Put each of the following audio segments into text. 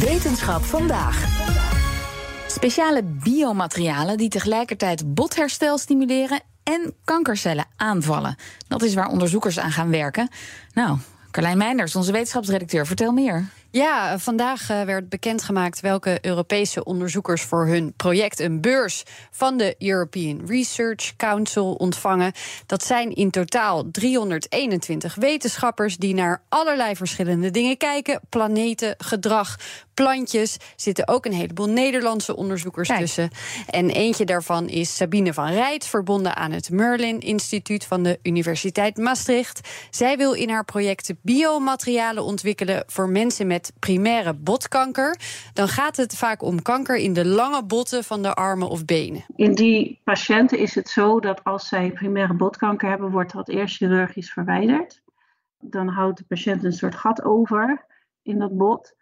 Wetenschap vandaag. Speciale biomaterialen die tegelijkertijd botherstel stimuleren en kankercellen aanvallen. Dat is waar onderzoekers aan gaan werken. Nou, Carlijn Meinders, onze wetenschapsredacteur, vertel meer. Ja, vandaag eh, werd bekendgemaakt welke Europese onderzoekers voor hun project een beurs van de European Research Council ontvangen. Dat zijn in totaal 321 wetenschappers die naar allerlei verschillende dingen kijken: planeten, gedrag, plantjes. Zitten ook een heleboel Nederlandse onderzoekers tussen. En eentje daarvan is Sabine van Rijt, verbonden aan het Merlin Instituut van de Universiteit Maastricht. Zij wil in haar project biomaterialen ontwikkelen voor mensen met primaire botkanker. Dan gaat het vaak om kanker in de lange botten van de armen of benen. In die patiënten is het zo dat als zij primaire botkanker hebben, wordt dat eerst chirurgisch verwijderd. Dan houdt de patiënt een soort gat over in dat bot.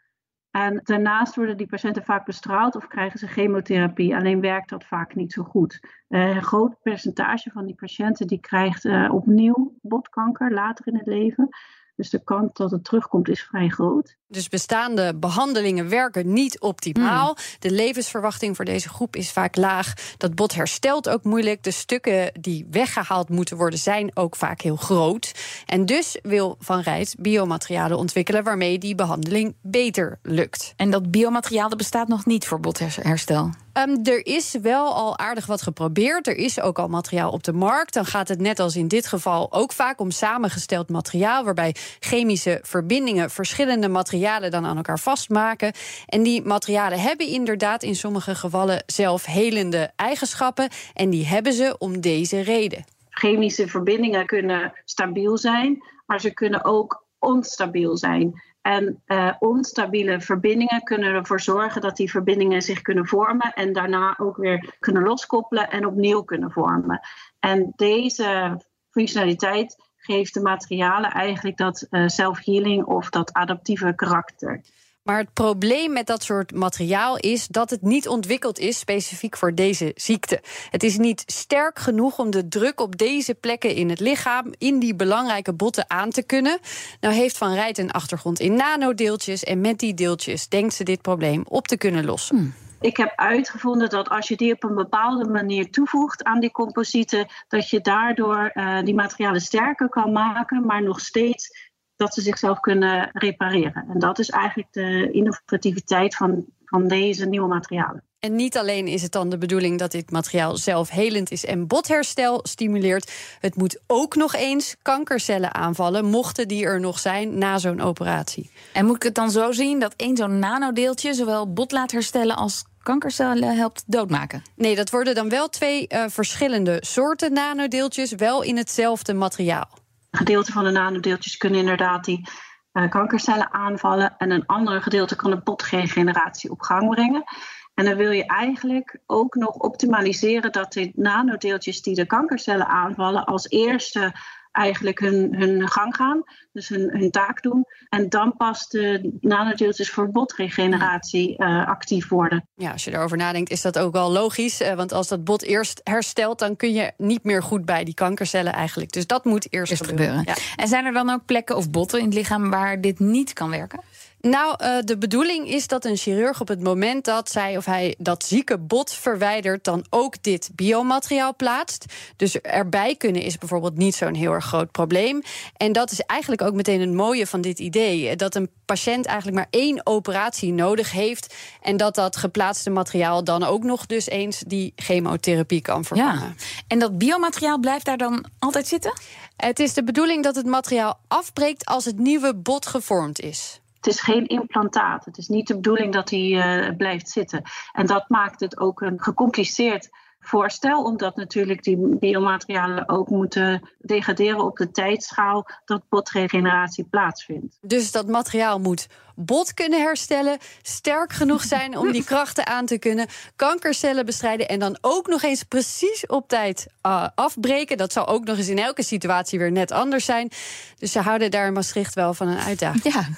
En daarnaast worden die patiënten vaak bestraald of krijgen ze chemotherapie. Alleen werkt dat vaak niet zo goed. Uh, een groot percentage van die patiënten die krijgt uh, opnieuw botkanker later in het leven. Dus de kans dat het terugkomt is vrij groot. Dus bestaande behandelingen werken niet optimaal. Hmm. De levensverwachting voor deze groep is vaak laag. Dat bot herstelt ook moeilijk. De stukken die weggehaald moeten worden zijn ook vaak heel groot. En dus wil Van Rijt biomaterialen ontwikkelen waarmee die behandeling beter lukt. En dat biomateriaal dat bestaat nog niet voor botherstel? Um, er is wel al aardig wat geprobeerd. Er is ook al materiaal op de markt. Dan gaat het net als in dit geval ook vaak om samengesteld materiaal, waarbij chemische verbindingen verschillende materialen dan aan elkaar vastmaken. En die materialen hebben inderdaad in sommige gevallen zelfhelende eigenschappen. En die hebben ze om deze reden. Chemische verbindingen kunnen stabiel zijn, maar ze kunnen ook onstabiel zijn. En uh, onstabiele verbindingen kunnen ervoor zorgen dat die verbindingen zich kunnen vormen en daarna ook weer kunnen loskoppelen en opnieuw kunnen vormen. En deze functionaliteit geeft de materialen eigenlijk dat uh, self-healing of dat adaptieve karakter. Maar het probleem met dat soort materiaal is dat het niet ontwikkeld is specifiek voor deze ziekte. Het is niet sterk genoeg om de druk op deze plekken in het lichaam, in die belangrijke botten aan te kunnen. Nou heeft Van Rijt een achtergrond in nanodeeltjes en met die deeltjes denkt ze dit probleem op te kunnen lossen. Hmm. Ik heb uitgevonden dat als je die op een bepaalde manier toevoegt aan die composieten, dat je daardoor uh, die materialen sterker kan maken, maar nog steeds dat ze zichzelf kunnen repareren. En dat is eigenlijk de innovativiteit van, van deze nieuwe materialen. En niet alleen is het dan de bedoeling dat dit materiaal zelfhelend is en botherstel stimuleert. Het moet ook nog eens kankercellen aanvallen, mochten die er nog zijn na zo'n operatie. En moet ik het dan zo zien dat één zo'n nanodeeltje zowel bot laat herstellen als kankercellen helpt doodmaken? Nee, dat worden dan wel twee uh, verschillende soorten nanodeeltjes, wel in hetzelfde materiaal. Gedeelte van de nanodeeltjes kunnen inderdaad die uh, kankercellen aanvallen. En een andere gedeelte kan de botregeneratie op gang brengen. En dan wil je eigenlijk ook nog optimaliseren dat de nanodeeltjes die de kankercellen aanvallen als eerste eigenlijk hun, hun gang gaan, dus hun, hun taak doen. En dan pas de nanodeeltjes voor botregeneratie uh, actief worden. Ja, als je erover nadenkt, is dat ook wel logisch. Uh, want als dat bot eerst herstelt, dan kun je niet meer goed bij die kankercellen eigenlijk. Dus dat moet eerst, eerst gebeuren. gebeuren. Ja. En zijn er dan ook plekken of botten in het lichaam waar dit niet kan werken? Nou, uh, de bedoeling is dat een chirurg op het moment dat zij of hij dat zieke bot verwijdert, dan ook dit biomateriaal plaatst. Dus erbij kunnen is bijvoorbeeld niet zo'n heel erg groot probleem. En dat is eigenlijk ook meteen het mooie van dit idee: dat een patiënt eigenlijk maar één operatie nodig heeft. En dat dat geplaatste materiaal dan ook nog dus eens die chemotherapie kan vervangen. Ja. En dat biomateriaal blijft daar dan altijd zitten? Het is de bedoeling dat het materiaal afbreekt als het nieuwe bot gevormd is. Het is geen implantaat. Het is niet de bedoeling dat hij uh, blijft zitten. En dat maakt het ook een gecompliceerd voorstel, omdat natuurlijk die biomaterialen ook moeten degraderen op de tijdschaal dat botregeneratie plaatsvindt. Dus dat materiaal moet bot kunnen herstellen, sterk genoeg zijn om die krachten aan te kunnen, kankercellen bestrijden en dan ook nog eens precies op tijd uh, afbreken. Dat zal ook nog eens in elke situatie weer net anders zijn. Dus ze houden daar in Maastricht wel van een uitdaging. Ja,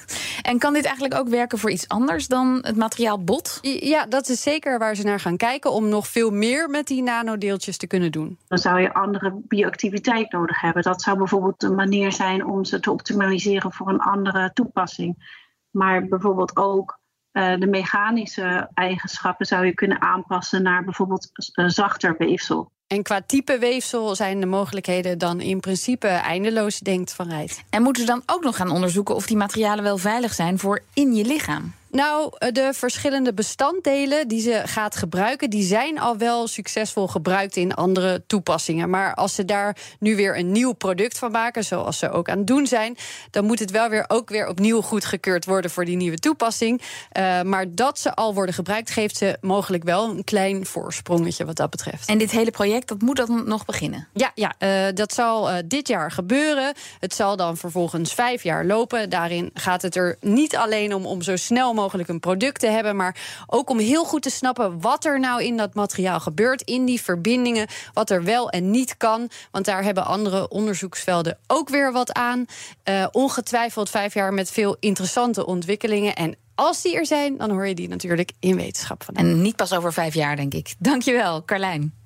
en kan dit eigenlijk ook werken voor iets anders dan het materiaal bot? Ja, dat is zeker waar ze naar gaan kijken om nog veel meer met die nanodeeltjes te kunnen doen. Dan zou je andere bioactiviteit nodig hebben. Dat zou bijvoorbeeld een manier zijn om ze te optimaliseren voor een andere toepassing. Maar bijvoorbeeld ook de mechanische eigenschappen zou je kunnen aanpassen naar bijvoorbeeld zachter weefsel. En qua type weefsel zijn de mogelijkheden dan in principe eindeloos, denkt Van Rijt. En moeten ze dan ook nog gaan onderzoeken of die materialen wel veilig zijn voor in je lichaam? Nou, eh, de verschillende bestanddelen die ze gaat gebruiken, die zijn al wel succesvol gebruikt in andere toepassingen. Maar als ze daar nu weer een nieuw product van maken, zoals ze ook aan het doen zijn, dan moet het wel weer ook weer opnieuw goedgekeurd worden voor die nieuwe toepassing. Uh, maar dat ze al worden gebruikt, geeft ze mogelijk wel een klein voorsprongetje wat dat betreft. En dit hele project, dat moet dan nog beginnen? Ja, ja uh, dat zal uh, dit jaar gebeuren. Het zal dan vervolgens vijf jaar lopen. Daarin gaat het er niet alleen om om zo snel mogelijk mogelijk een product te hebben, maar ook om heel goed te snappen wat er nou in dat materiaal gebeurt, in die verbindingen, wat er wel en niet kan. Want daar hebben andere onderzoeksvelden ook weer wat aan. Uh, ongetwijfeld vijf jaar met veel interessante ontwikkelingen. En als die er zijn, dan hoor je die natuurlijk in wetenschap van. En niet pas over vijf jaar, denk ik. Dankjewel, Carlijn.